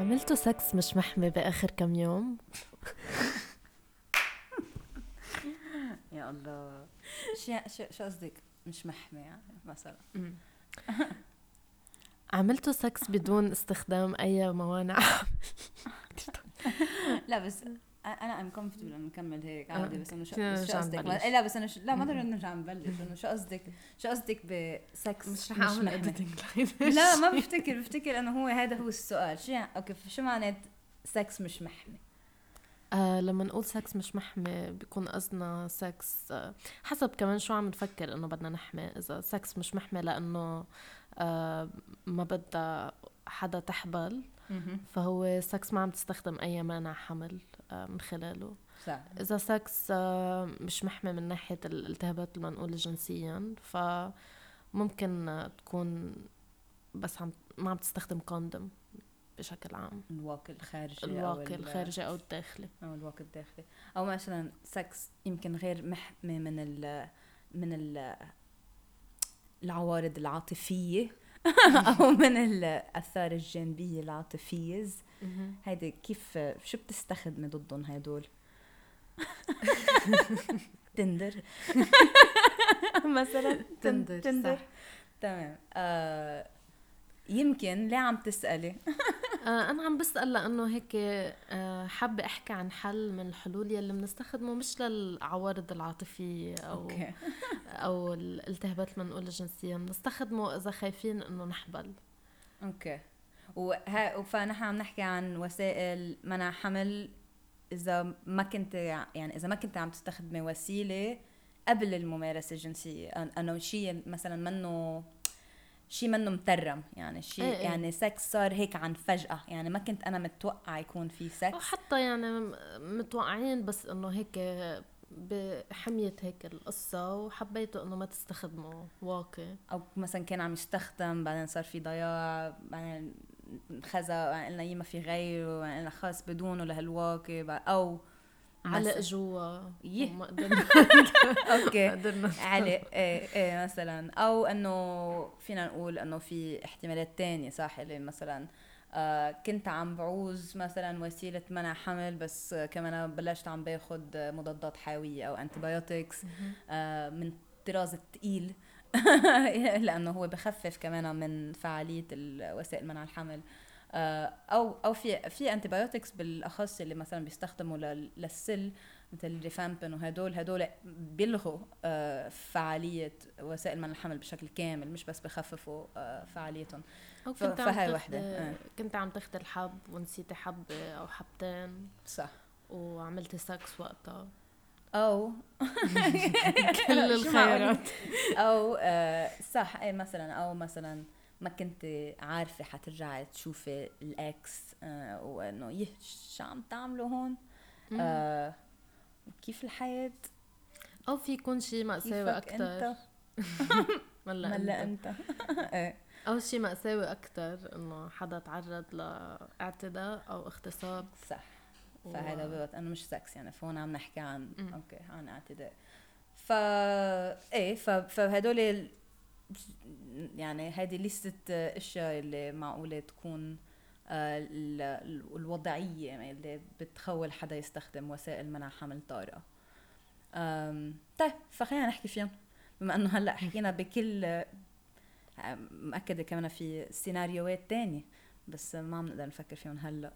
عملتوا سكس مش محمي بآخر كم يوم؟ يا الله. شو شو قصدك؟ مش محمي يعني مثلا. عملتوا سكس بدون استخدام أي موانع؟ لا بس أنا I'm comfortable إنه نكمل هيك عادي بس إنه شو, قصدك. لا بس أنا ش... لا ما ضروري نرجع نبلش إنه شو قصدك؟ شو قصدك بسكس مش رح محمي؟ editing لا ما بفتكر بفتكر إنه هو هذا هو السؤال. شو يعني okay شو معنات سكس مش محمي؟ آه لما نقول سكس مش محمي بيكون قصدنا سكس آه حسب كمان شو عم نفكر إنه بدنا نحمي. إذا سكس مش محمي لأنه آه ما بدها حدا تحبل فهو سكس ما عم تستخدم أي مانع حمل. آه من خلاله. صح إذا سكس آه مش محمي من ناحية الالتهابات المنقوله جنسيا فممكن آه تكون بس عم ما عم تستخدم condom بشكل عام. الواقي الخارجي الواقي ال- الخارجي أو الداخلي. أو الواقي الداخلي. أو مثلا سكس يمكن غير محمي من ال من ال العوارض العاطفية. أو من الآثار الجانبية العاطفية هيدي كيف شو بتستخدمي ضدهم هدول؟ Tinder. مثلا؟ Tinder، Tinder. تمام. آه يمكن ليه عم تسألي؟ آه أنا عم بسأل لأنه هيك آه حابة أحكي عن حل من الحلول يلي بنستخدمه مش للعوارض العاطفية أو okay. أو الالتهابات المنقولة جنسيا بنستخدمه إذا خايفين إنه نحبل. أوكي. وها فنحن عم نحكي عن وسائل منع حمل. إذا ما كنت يعني إذا ما كنت عم تستخدمي وسيلة قبل الممارسة الجنسية أنه شيء مثلا منه شيء منه مترم يعني شيء إيه إيه. يعني سكس صار هيك عن فجأة. يعني ما كنت أنا متوقعة يكون في أو سكس حتى يعني متوقعين بس إنه هيك بحمية هيك القصة وحبيتوا إنه ما تستخدموا واقي أو مثلا كان عم يستخدم بعدين صار في ضياع بعدين خزا قلنا يي ما في غيره قلنا خلص بدونه لهالواقي أو علق جوا. وما قدرنا. أوكي. قدرنا. علق إيه إيه مثلا. أو إنه فينا نقول إنه في احتمالات تانية صح؟ اللي مثلا آه كنت عم بعوز مثلا وسيلة منع حمل بس آه كمان بلشت عم باخد آه، مضادات حيوية أو انتبيوتكس آه من الطراز الثقيل لأنه هو بخفف كمان من فعالية ال- وسائل منع الحمل. آه، أو أو في في antibiotics بالأخص اللي مثلا بيستخدموا لل- للسل. مثل ال rifampin وهدول هدول بيلغوا آه، فعالية وسائل منع الحمل بشكل كامل مش بس بخففوا آه، فعاليتهم. أو ف- كنت عم وحدة، آه. كنت عم تاخدي الحب ونسيتي حبة أو حبتين. صح. وعملتي سكس وقتها. أو. كل أو آه، صح. إيه مثلا أو مثلا ما كنت عارفة حترجعي تشوفي الاكس آه، وإنه يه شو عم تعملوا هون؟ آه، كيف الحياة؟ أو في يكون شي مأساوي أكتر. ملا ملا أنت. أنت. إيه. أو شي مأساوي أكتر إنه حدا تعرض لاعتداء أو اغتصاب. صح. و- فهذا بوقت انه مش سكس يعني فهون عم نحكي عن مم. okay عن اعتداء. ف إيه ف... فهدول يعني هذه لستة أشياء اللي معقولة تكون الوضعية اللي بتخول حدا يستخدم وسائل منع حمل طارئة. طيب فخلينا نحكي فيهم. بما إنه هلأ حكينا بكل مأكدة كمان في سيناريوهات تانية بس ما عم نقدر نفكر فيهم هلأ.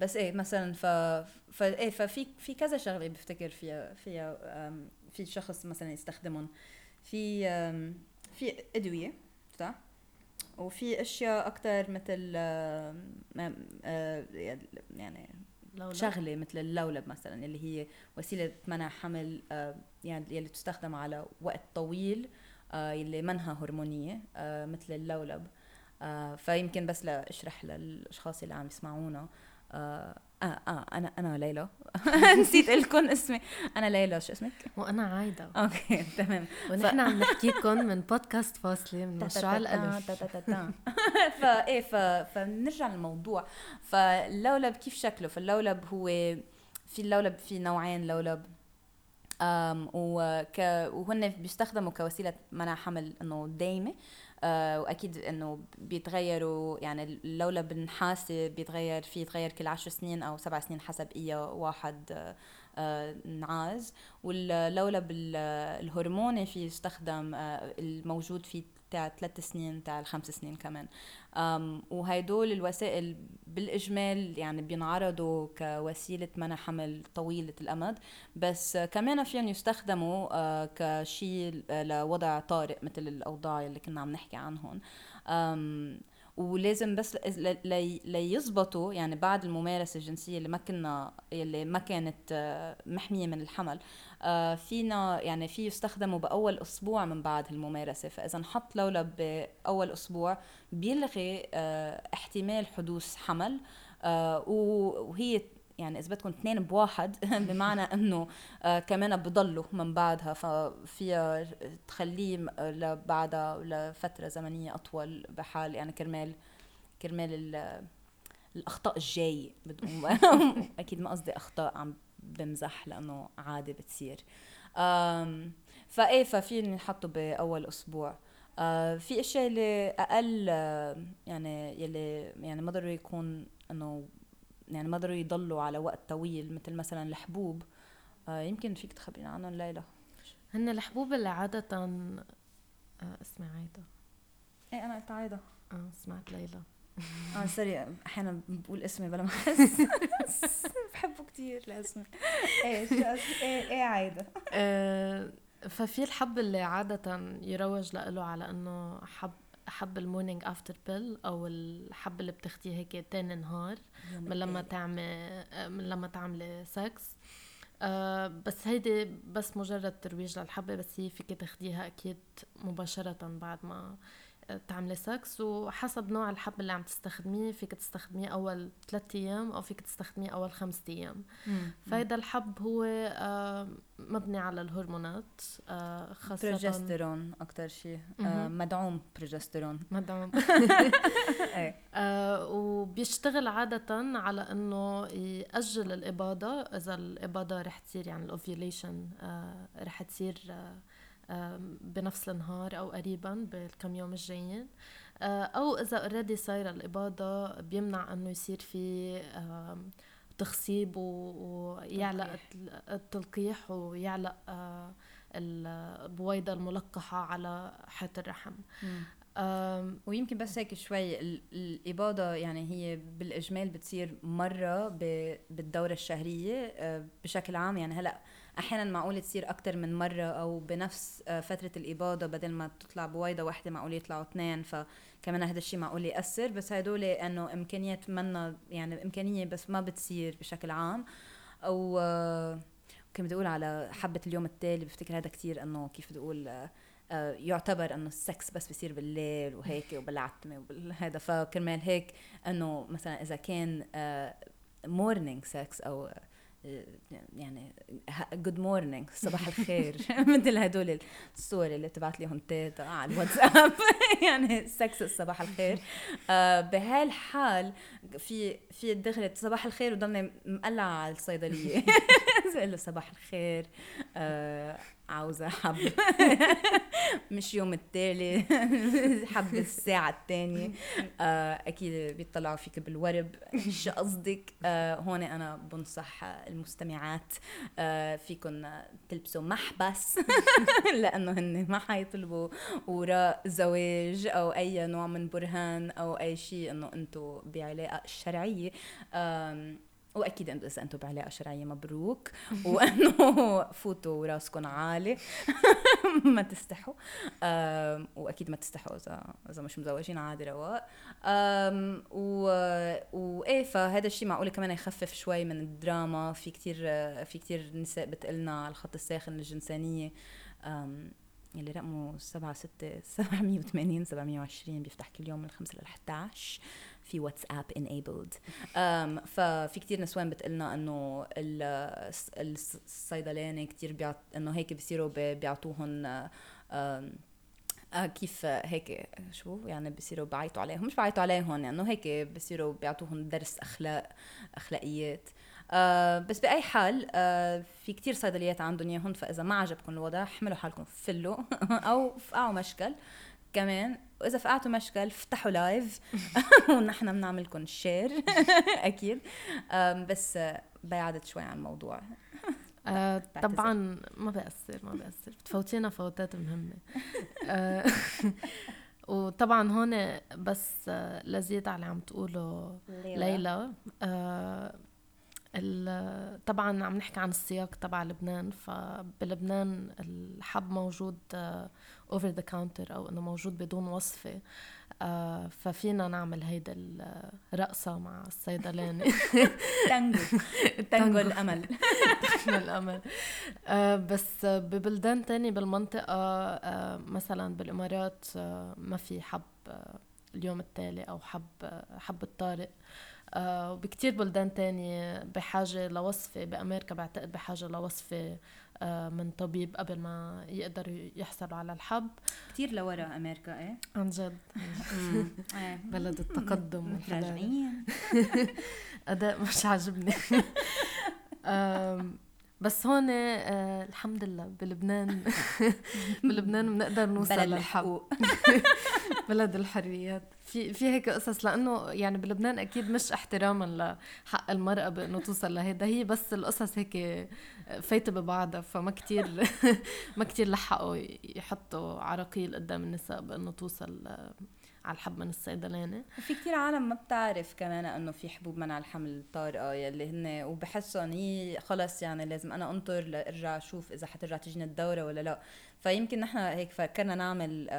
بس إيه مثلا ف, ف إيه ففي في كذا شغلة بفتكر فيها فيها في شخص مثلا يستخدمهم. في في أدوية صح؟ وفي أشياء أكثر مثل آه، يعني لولا شغلة مثل اللولب مثلا اللي هي وسيلة منع حمل آه، يعني يلي تستخدم على وقت طويل آه، يلي منها هرمونية آه، مثل اللولب. آه، فيمكن بس لاشرح للأشخاص اللي عم يسمعونا. آه آه آه أنا أنا ليلى. نسيت لكم اسمي. أنا ليلى شو اسمك؟ وأنا عايدة. أوكي تمام. ونحن عم نحكيكم من بودكاست فاصلة من مشروع الألف. فايه ف... فنرجع للموضوع. فاللولب كيف شكله؟ فاللولب هو في اللولب في نوعين لولب. وك... وهن بيستخدموا كوسيلة منع حمل إنه دايمة. آه وأكيد إنه بيتغيروا يعني اللولب النحاسي بيتغير في يتغير كل عشر سنين أو سبع سنين حسب اي واحد آه، نعاز. واللولب الهرموني في يستخدم آه، الموجود في تاع ثلاث سنين تاع الخمس سنين كمان. وهيدول الوسائل بالإجمال يعني بينعرضوا كوسيلة منع حمل طويلة الأمد. بس كمان فيهم يستخدموا كشيء لوضع طارئ مثل الأوضاع اللي كنا عم نحكي عنهم. ولازم بس ليزبطوا يعني بعد الممارسة الجنسية اللي ما كنا اللي ما كانت آه، محمية من الحمل. آه، فينا يعني في يستخدموا بأول أسبوع من بعد الممارسة. فإذا نحط لولب بأول أسبوع بيلغي آه، احتمال حدوث حمل. وهي يعني إذا بدكم اثنين بواحد بمعنى إنه آه كمان بضلوا من بعدها. ففيها تخليه لبعدها لفترة زمنية أطول بحال يعني كرمال كرمال الأخطاء الجايه أكيد ما قصدي أخطاء عم بمزح لأنه عادي بتصير. فإيه ففي نحطه بأول أسبوع. آه في أشياء اللي أقل آه يعني يلي يعني ما ضروري يكون إنه يعني ما قدروا يضلوا على وقت طويل مثل مثلا الحبوب. آه يمكن فيك تخبرينا عنهم ليلى. هن الحبوب اللي عادة آه اسمي عايدة. إيه أنا قلت عايدة. آه سمعت ليلى. آه سوري أحيانا بقول اسمي بلا ما أحس. بحبه كثير لاسمي إيش إيه إيه عايدة. آه ففي الحب اللي عادة يروج له على إنه حب حب ال morning after pill أو الحب اللي بتاخديه هيك تاني نهار من لما تعمل من لما تعملي سكس آه بس هيدي بس مجرد ترويج للحبة بس هي فيك تاخديها أكيد مباشرة بعد ما تعملي سكس وحسب نوع الحب اللي عم تستخدميه فيك تستخدميه أول ثلاثة أيام أو فيك تستخدميه أول خمسة أيام. فهيدا الحب هو آه، مبني على الهرمونات آه، خاصة بروجسترون أكثر شيء. آه، مدعوم بروجسترون مدعوم. إيه. وبيشتغل عادة على إنه يأجل الاباضة إذا الاباضة رح تصير يعني ال ovulation رح تصير بنفس النهار أو قريبا بالكم يوم الجايين. آه، أو إذا already صايرة الاباضه بيمنع إنه يصير في تخصيب ويعلق التلقيح ويعلق آه، البويضة الملقحة على حيط الرحم. ويمكن بس هيك شوي الإباضة يعني هي بالإجمال بتصير مرة بالدورة الشهرية آه، بشكل عام يعني هلأ أحيانا معقول تصير أكثر من مرة أو بنفس آه، فترة الإباضة بدل ما تطلع بويضه واحدة معقول يطلعوا اثنين فكمان هذا الشيء معقول يأثر. بس هدول إنه إمكانيات منا يعني إمكانية بس ما بتصير بشكل عام. أو آه، كنت بدي أقول على حبة اليوم التالي بفتكر هذا كثير إنه كيف بدي أقول آه، يعتبر إنه السكس بس بصير بالليل وهيك وبالعتمة وهذا فكرمال هيك إنه مثلا إذا كان morning sex أو يعني good morning صباح الخير. مثل هدول الصور اللي تبعت لهم تيتا على الواتساب. يعني سكس صباح الخير. آه بهالحال في في دخلت صباح الخير وضلني مقلعة على الصيدلية. له صباح الخير. آه عاوزة حب. مش يوم التالي. حب الساعة الثانية آه أكيد بيطلعوا فيك بالورب. شو قصدك؟ آه هون أنا بنصح المستمعات. آه فيكم تلبسوا محبس. لأنه هن ما حيطلبوا وراء زواج أو أي نوع من برهان أو أي شيء إنه أنتم بعلاقة شرعية. آه وأكيد اذا أنتم بعلاقه شرعيه مبروك. وأنه فوتوا راسكم عالي. ما تستحوا. وأكيد ما تستحوا اذا إذا مش مزوجين عادي رواق. و... وإيه فهذا الشيء معقول كمان يخفف شوي من الدراما. في كتير في كتير نساء بتقلنا على الخط الساخن الجنسانية. اللي رقمه 7 6 780 720 بيفتح كل يوم من 5 ل 11 في واتساب انيبلد ففي كتير نسوان بتقلنا إنه الصيدلانة كتير بيعط إنه هيك بصيروا بيعطوهم آه كيف هيك شو؟ يعني بصيروا بعيطوا عليهم. مش بعيطوا عليهم يعني هيك بصيروا بيعطوهم درس اخلاق أخلاقيات. آه بس بأي حال آه في كتير صيدليات عندهم اياهم فإذا ما عجبكم الوضع احملوا حالكم فلوا أو فقعوا مشكل. كمان وإذا فقعتوا مشكل افتحوا live ونحن بنعمل لكم share أكيد بس بعدت شوي عن الموضوع. آه طبعا ما بأثر ما بأثر بتفوتينا فوتات مهمة آه وطبعا هون بس لزيد على عم تقوله ليلى. آه طبعا عم نحكي عن السياق تبع لبنان فبلبنان الحب موجود over the counter أو إنه موجود بدون وصفة آه ففينا نعمل هيدا الرقصة مع الصيدلاني تانجو. تانجو. الأمل. تانجو الأمل. آه بس ببلدان تانية بالمنطقة آه مثلا بالإمارات ما في حب اليوم التالي أو حب حب الطارئ. وبكتير بلدان تانية بحاجة لوصفة بأمريكا بعتقد بحاجة لوصفة آه من طبيب قبل ما يقدروا يحصلوا على الحب. كتير لورا أمريكا إيه؟ عن جد. إيه. بلد التقدم أداء مش عاجبني. بس هون آه الحمد لله بلبنان. بلبنان بنقدر نوصل للحب بلد الحريات. في في هيك قصص لأنه يعني بلبنان أكيد مش احتراما لحق المرأة بأنه توصل لهيدا هي بس القصص هيك فايتة ببعضها فما كتير ما كتير لحقوا يحطوا عراقيل قدام النساء بأنه توصل على الحب من الصيدلانه وفي كتير عالم ما بتعرف كمان إنه في حبوب منع الحمل الطارئه يلي هن وبحسوا هي خلص يعني لازم أنا أنطر لأرجع أشوف إذا حترجع تجيني الدورة ولا لا. فيمكن نحن هيك فكرنا نعمل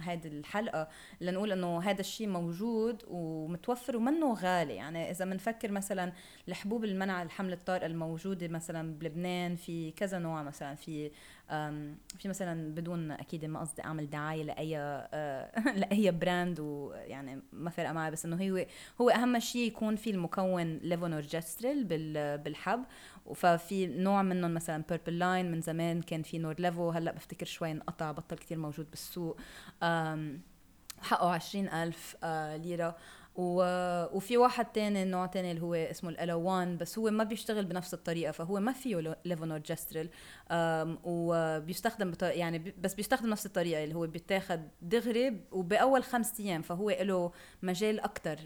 هذه الحلقة لنقول إنه هذا الشيء موجود ومتوفر ومنه غالي. يعني إذا بنفكر مثلا الحبوب المنع الحمل الطارئة الموجودة مثلا بلبنان في كذا نوع مثلا في في مثلا بدون أكيد ما قصدي أعمل دعاية لأي آه، لأي brand ويعني ما فرق معي بس إنه هو هو أهم شيء يكون في المكون levonorgestrel بالحب. ففي نوع منهم مثلا Purple Line من زمان كان في NorLevo هلأ بفتكر شوي انقطع بطل كتير موجود بالسوق. حقه عشرين ألف آه، ليرة. و... وفي واحد تاني نوع تاني اللي هو اسمه الألوان بس هو ما بيشتغل بنفس الطريقة فهو ما فيه ليفونورجستريل وبيستخدم بط... يعني بس بيستخدم نفس الطريقة اللي هو بيتاخد دغري وبأول خمس أيام فهو له مجال أكثر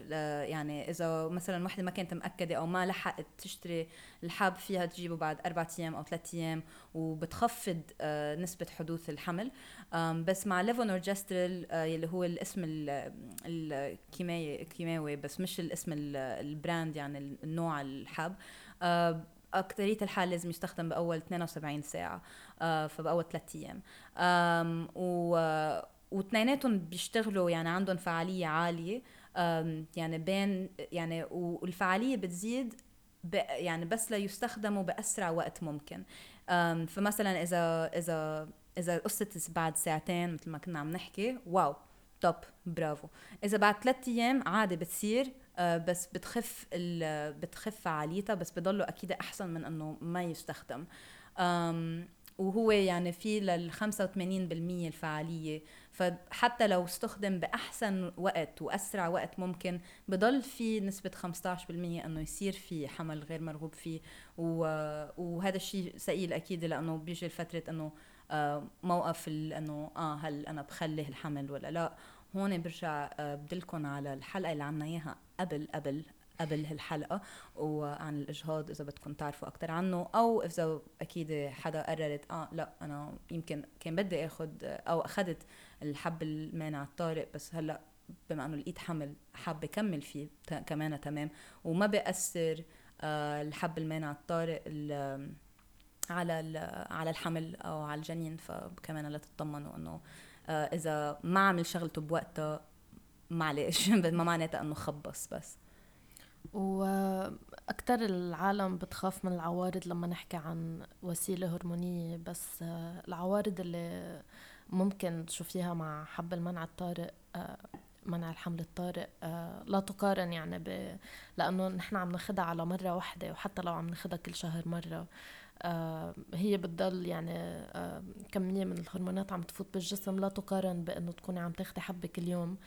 يعني إذا مثلا وحدة ما كانت مأكدة أو ما لحقت تشتري الحب فيها تجيبه بعد أربع أيام أو ثلاث أيام وبتخفض آه، نسبة حدوث الحمل. بس مع levonorgestrel آه، اللي هو الاسم كيماوي بس مش الاسم ال brand يعني النوع الحب. آه، أكترية الحال لازم يستخدم بأول 72 ساعة آه، فبأول ثلاثة أيام. و واثنيناتهم بيشتغلوا يعني عندهم فعالية عالية. يعني بين يعني والفعالية بتزيد يعني بس ليستخدموا بأسرع وقت ممكن. فمثلا إذا إذا إذا قصة بعد ساعتين مثل ما كنا عم نحكي واو! توب برافو. إذا بعد ثلاثة أيام عادي بتصير آه بس بتخف بتخف فعاليتها بس بضله أكيد أحسن من إنه ما يستخدم. وهو يعني في لل 85% الفعالية. فحتى لو استخدم بأحسن وقت وأسرع وقت ممكن بضل في نسبة 15% أنه يصير في حمل غير مرغوب فيه. وهذا الشيء ثقيل أكيد لأنه بيجي فترة أنه موقف إنه آه هل أنا بخلي الحمل ولا لا؟ هون برجع آه، بدلكم على الحلقة اللي عملنا إياها قبل قبل قبل هالحلقة وعن الإجهاض إذا بدكم تعرفوا أكثر عنه أو إذا أكيد حدا قررت آه لا أنا يمكن كان بدي آخذ أو أخذت الحب المانع الطارئ بس هلأ بما إنه لقيت حمل حابة كمل فيه كمان تمام. وما بيأثر آه الحب المانع الطارئ على على الحمل أو على الجنين فكمان لا تطمنوا إنه آه، إذا ما عمل شغلته بوقتها معلش ما معناتها إنه خبص بس. وأكثر العالم بتخاف من العوارض لما نحكي عن وسيلة هرمونية بس آه، العوارض اللي ممكن تشوفيها مع حب المنع الطارئ آه، منع الحمل الطارئ لا تقارن يعني ب... لأنه نحن عم ناخدها على مرة واحدة وحتى لو عم ناخدها كل شهر مرة. آه، هي بتضل يعني آه، كمية من الهرمونات عم تفوت بالجسم لا تقارن بأنه تكوني عم تاخدي حبة كل يوم.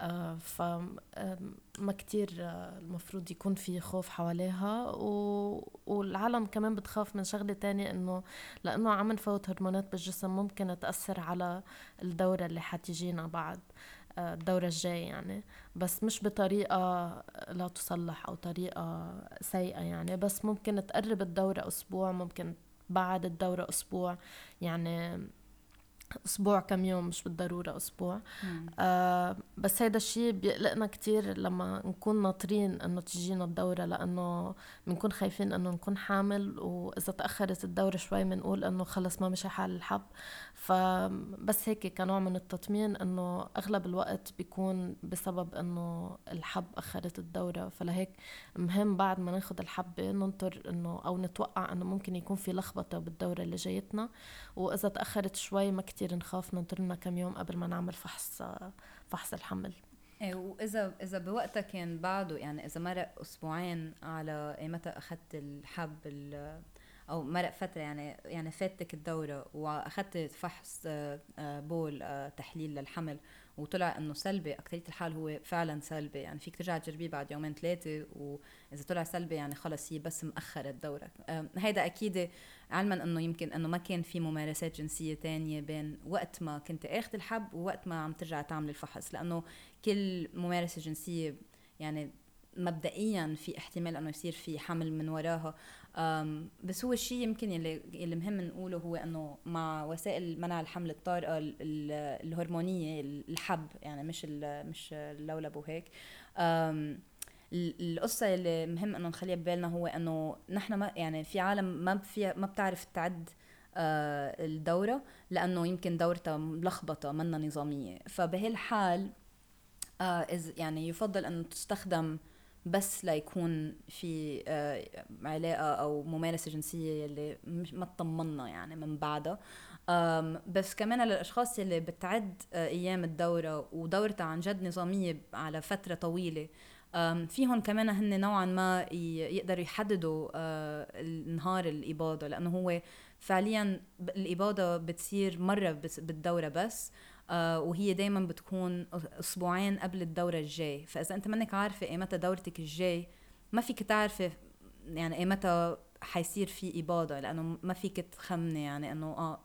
آه، فما كتير آه، المفروض يكون في خوف حواليها و... والعالم كمان بتخاف من شغلة تانية إنه لأنه عم نفوت هرمونات بالجسم ممكن تأثر على الدورة اللي حتيجينا بعد. آه، الدورة الجاية يعني. بس مش بطريقة لا تصلح أو طريقة سيئة يعني. بس ممكن تقرب الدورة أسبوع ممكن بعد الدورة أسبوع يعني أسبوع كم يوم مش بالضرورة أسبوع. آه بس هيدا الشيء بيقلقنا كتير لما نكون ناطرين إنه تجينا الدورة لأنه بنكون خايفين إنه نكون حامل وإذا تأخرت الدورة شوي بنقول إنه خلص ما مشي حال الحب. فبس هيك كنوع من التطمين إنه أغلب الوقت بيكون بسبب إنه الحب أخرت الدورة. فلهيك مهم بعد ما ناخد الحبه ننطر إنه أو نتوقع إنه ممكن يكون في لخبطة بالدورة اللي جايتنا. وإذا تأخرت شوي ما كتير نخاف ننطر لنا كم يوم قبل ما نعمل فحص فحص الحمل. إيه وإذا إذا بوقتها كان بعده يعني إذا مرق أسبوعين على متى أخذت الحب أو مرق فترة يعني يعني فاتك الدورة واخذت فحص آه، آه، بول آه، تحليل للحمل وطلع إنه سلبي اكثريه الحال هو فعلا سلبي. يعني فيك ترجع تجربيه بعد يومين ثلاثة واذا طلع سلبي يعني خلص هي بس مأخرة الدورة. هيدا أكيد علما إنه يمكن إنه ما كان في ممارسات جنسية تانية بين وقت ما كنت آخذ الحب ووقت ما عم ترجع تعمل الفحص. لأنه كل ممارسة جنسية يعني مبدئيا في احتمال إنه يصير في حمل من وراها. بس هو الشيء يمكن اللي اللي مهم نقوله هو إنه مع وسائل منع الحمل الطارئة الهرمونية الحب يعني مش مش اللولب وهيك. القصة اللي مهم إنه نخليها ببالنا هو إنه نحن ما يعني في عالم ما في ما بتعرف تعد الدورة لأنه يمكن دورتها ملخبطة منا نظامية. فبهالحال يعني يفضل أنه تستخدم بس ليكون في آه، علاقة أو ممارسة جنسية اللي ما تطمنا يعني من بعدها. بس كمان للأشخاص اللي بتعد آه، أيام الدورة ودورتها عن جد نظامية على فترة طويلة فيهم كمان هن نوعا ما يقدروا يحددوا آه، نهار الإباضة لأنه هو فعليا الإباضة بتصير مرة بالدورة بس. وهي دايما بتكون أسبوعين قبل الدورة الجاي. فإذا أنت منك عارفة ايمتى دورتك الجاي ما فيك تعرفي يعني ايمتى حيصير في إباضة لأنه ما فيك تخمني يعني إنه آه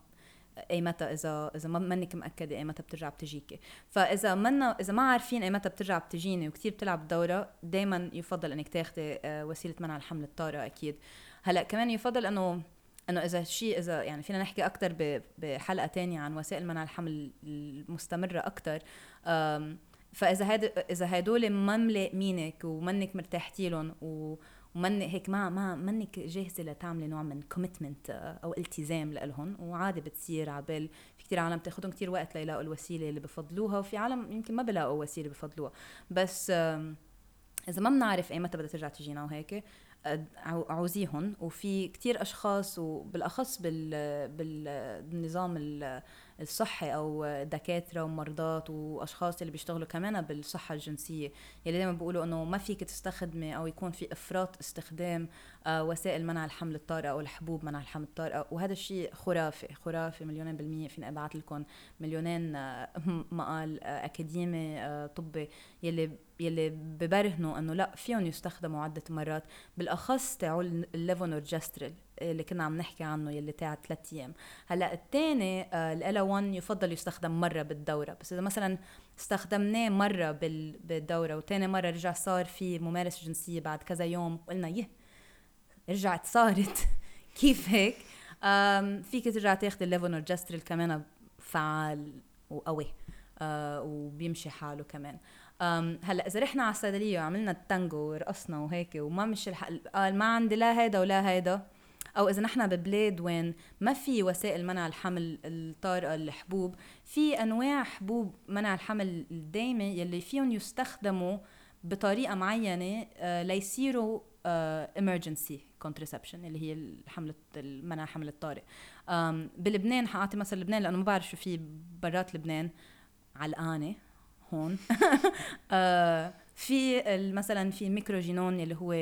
ايمتى إذا إذا ما منك مأكدة ايمتى بترجع بتجيكي. فإذا منا إذا ما عارفين ايمتى بترجع بتجيني وكثير بتلعب الدوره دائما يفضل إنك تاخذي آه، وسيلة منع الحمل الطارئة أكيد. هلأ كمان يفضل إنه إنه إذا شيء إذا يعني فينا نحكي أكثر بحلقة تانية عن وسائل منع الحمل المستمرة أكثر فإذا هاد إذا هدول ما ملائمينك ومنك مرتاحتي لهم ومن هيك ما ما منك جاهزة لتعملي نوع من كوميتمنت آه، أو التزام لهم وعادي بتصير عبال في كثير عالم بتاخذهم كثير وقت ليلاقوا الوسيلة اللي بفضلوها وفي عالم يمكن ما بلاقوا وسيلة بفضلوها. بس إذا ما بنعرف إيمتى بدها ترجع تجينا وهيك عوزيهم وفي كتير أشخاص وبالأخص بالنظام الصحي أو دكاترة ومرضات وأشخاص اللي بيشتغلوا كمان بالصحة الجنسية. يلي دائما بيقولوا إنه ما فيك تستخدمي أو يكون في إفراط استخدام آه، وسائل منع الحمل الطارئة أو الحبوب منع الحمل الطارئة. وهذا الشيء خرافي خرافي مليونين بالمية. فيني أبعث لكم مليونين آه، مقال آه، أكاديمي طبي. يلي يلي ببرهنوا إنه لا فيهم يستخدموا عدة مرات بالأخص تاعوا ال levonorgestrel اللي كنا عم نحكي عنه يلي تاع ثلاث أيام. هلأ الثاني ellaOne يفضل يستخدم مرة بالدورة. بس إذا مثلا استخدمناه مرة بالدورة وثاني مرة رجع صار في ممارسة جنسية بعد كذا يوم وقلنا يه رجعت صارت. كيف هيك؟ فيك ترجع تاخذي ال levonorgestrel كمان فعال وقوي آه وبيمشي حاله كمان. هلأ إذا رحنا على الصيدلية وعملنا التانجو ورقصنا وهيك وما مشي الحق قال ما عندي لا هيدا ولا هيدا. أو إذا نحن ببلاد وين ما في وسائل منع الحمل الطارئة الحبوب في أنواع حبوب منع الحمل الدائمه يلي فيهم يستخدموا بطريقة معينة آه، ليصيروا آه، كونترسبشن اللي هي الحمل منع الحمل الطارئ. بلبنان حأعطي مثل لبنان لأنه ما بعرف شو في برات لبنان علقانة هون. آه، في مثلا في Microgynon اللي هو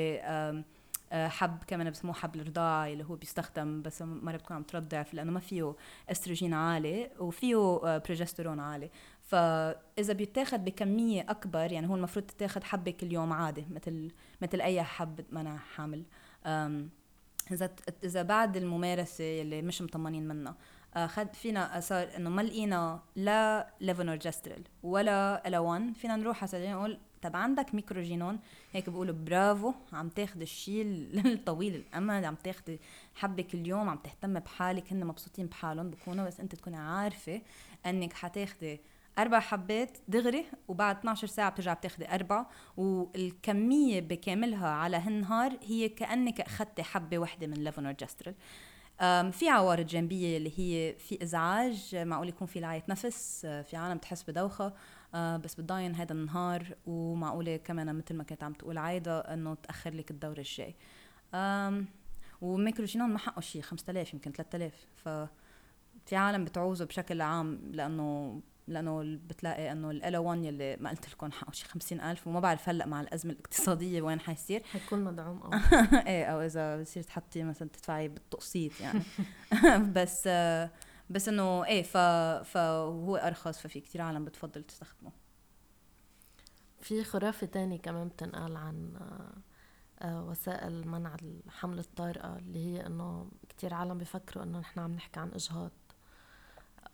حب كمان بسموه حب الرضاعة اللي هو بيستخدم بس مرة بتكون عم ترضع لأنه ما فيه استروجين عالي وفيه بروجسترون عالي. فاذا بيتاخد بكمية أكبر يعني هو المفروض تتاخد حبة كل يوم عادي مثل مثل أي حب منع حمل. إذا إذا بعد الممارسة اللي مش مطمنين منها اخذ فينا صار إنه ما لقينا لا levonorgestrel ولا ellaOne فينا نروح على نقول طب عندك Microgynon؟ هيك بيقولوا برافو عم تاخذ الشيء الطويل الأمد عم تاخذي حبه كل يوم عم تهتم بحالك هن مبسوطين بحالهم بكونوا بس أنت تكوني عارفة إنك حتاخذي أربع حبات دغري وبعد 12 ساعة بترجع بتاخذي أربع والكمية بكاملها على هالنهار هي كأنك اخذتي حبة وحدة من ليفونورجستريل في عوارض جانبية اللي هي في إزعاج معقول يكون في لعية نفس في عالم بتحس بدوخة آه، بس بتضاين هذا النهار ومعقولة كمان مثل ما كانت عم تقول عايدة إنه تأخر لك الدورة الجاي. وميكروجينون ما حقه شيء 5000 يمكن 3000 ف في عالم بتعوزه بشكل عام لأنه لأنه بتلاقي إنه ال 1 يلي ما قلت لكم حقه شي 50000 وما بعرف هلأ مع الأزمة الاقتصادية وين حيصير. حيكون مدعوم أو إيه أو إذا بصير تحطي مثلا تدفعي بالتقسيط يعني. بس بس إنه إيه ف فهو أرخص ففي كتير عالم بتفضل تستخدمه. في خرافة تانية كمان بتنقال عن آه، وسائل منع الحمل الطارئة اللي هي إنه كتير عالم بيفكروا إنه نحن عم نحكي عن إجهاض.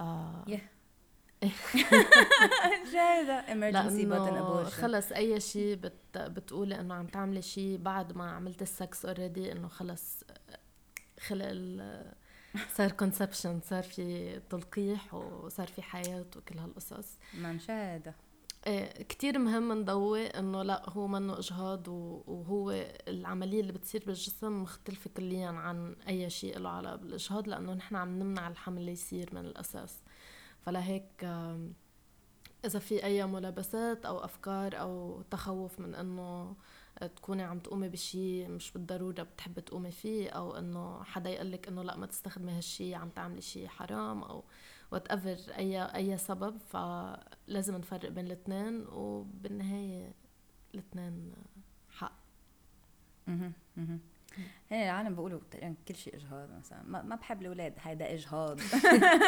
آه. Yeah. جاهدة emergency button abortion. خلص أي شيء بت بتقولي إنه عم تعملي شيء بعد ما عملت ال sex already إنه خلص خلق صار conception صار في تلقيح وصار في حياة وكل هالقصص. ما مشاهدة إيه كتير مهم نضوي إنه لا هو منه إجهاض وهو العملية اللي بتصير بالجسم مختلفة كليا عن أي شيء له علاقة بالإجهاض لأنه نحن عم نمنع الحمل يصير من الأساس. فلهيك إذا في أي ملابسات أو أفكار أو تخوف من إنه تكوني عم تقومي بشيء مش بالضرورة بتحبي تقومي فيه أو إنه حدا يقلك إنه لأ ما تستخدمي هالشيء عم تعملي شيء حرام أو whatever أي أي سبب. فلازم نفرق بين الاثنين وبالنهاية الاثنين حق. أها أها هي العالم بيقولوا تقريبا كل شيء إجهاض مثلا. ما, ما بحب الأولاد هيدا إجهاض.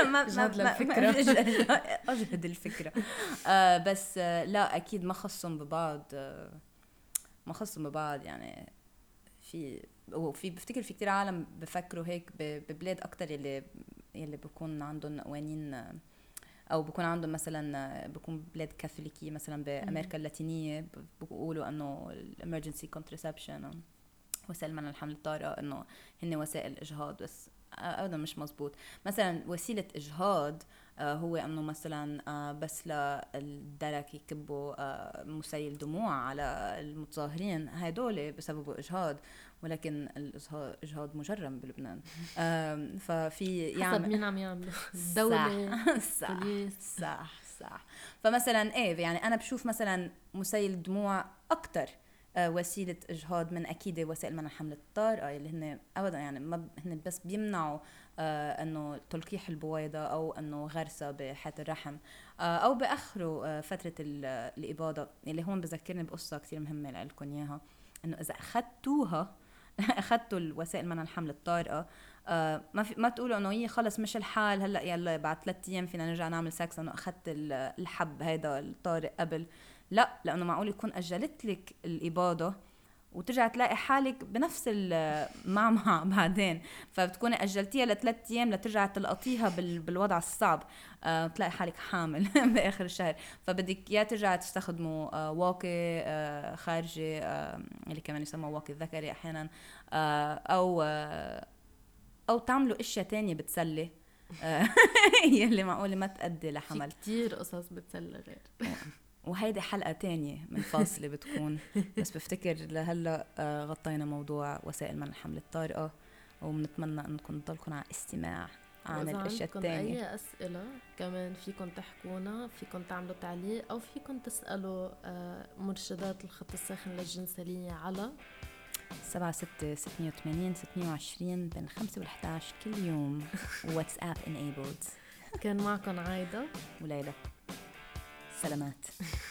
ما إجهاض للفكرة. أجهد الفكرة. آه بس آه لا أكيد ما خصهم ببعض. آه ما خصهم ببعض يعني في وفي بفتكر في كتير عالم بفكروا هيك ببلاد أكتر يلي يلي بكون عندهم قوانين أو بكون عندهم مثلا بكون بلاد كاثوليكية مثلا بأمريكا اللاتينية بيقولوا إنه ال emergency contraception وسائل منع الحمل الطارئة إنه هن وسائل إجهاض بس ابدا مش مزبوط. مثلا وسيلة إجهاض آه، هو أنه مثلا آه، بس للدرك يكبوا آه، مسيل دموع على المتظاهرين هدول بسببوا إجهاض ولكن الإجهاض مجرم بلبنان. ففي يعني حسب مين عم يعملوا الدولة صح صح صح. فمثلا إيه يعني أنا بشوف مثلا مسيل دموع أكثر وسيلة إجهاض من أكيد وسائل منع حمل الطارئه اللي هن ابدا يعني ما هن بس بيمنعوا آه أنه تلقيح البويضة أو أنه غرسها بحياه الرحم آه أو باخروا آه فترة الإباضة اللي هون بذكرني بقصة كثير مهمة لكم إياها إنه إذا اخذتوها اخذتوا الوسائل منع الحمل الطارئة آه ما في ما تقولوا إنه هي خلص مش الحال هلأ يلا بعد ثلاث أيام فينا نرجع نعمل سكس إنه اخذت الحب هيدا الطارئ قبل لأ لأنه معقول يكون أجلت لك الإباضة وترجع تلاقي حالك بنفس المعمعة بعدين. فبتكوني أجلتيها لثلاث أيام لترجع تلقطيها بالوضع الصعب. أه تلاقي حالك حامل بآخر الشهر. فبدك يا ترجع تستخدموا أه واقي أه خارجي اللي كمان يسمى واقي الذكري أحيانا. أو أه أو تعملوا أشياء تانية بتسلي. يلي معقولة ما تأدي لحمل. كثير قصص بتسلى غير. وهيدي حلقة تانية منفصلة بتكون. بس بفتكر لهلا آه، غطينا موضوع وسائل منع الحمل الطارئة وبنتمنى انكم تضلكم على استماع عن الأشياء الثانية أي أسئلة كمان فيكم تحكونا فيكم تعملوا تعليق أو فيكم تسألوا آه، مرشدات الخط الساخن للجنساليه على سبعة ستة ستمية وثمانين ستمية وعشرين بين خمسة والحداش كل يوم. واتساب enabled. كان معكم عايدة. وليلى. سلامات.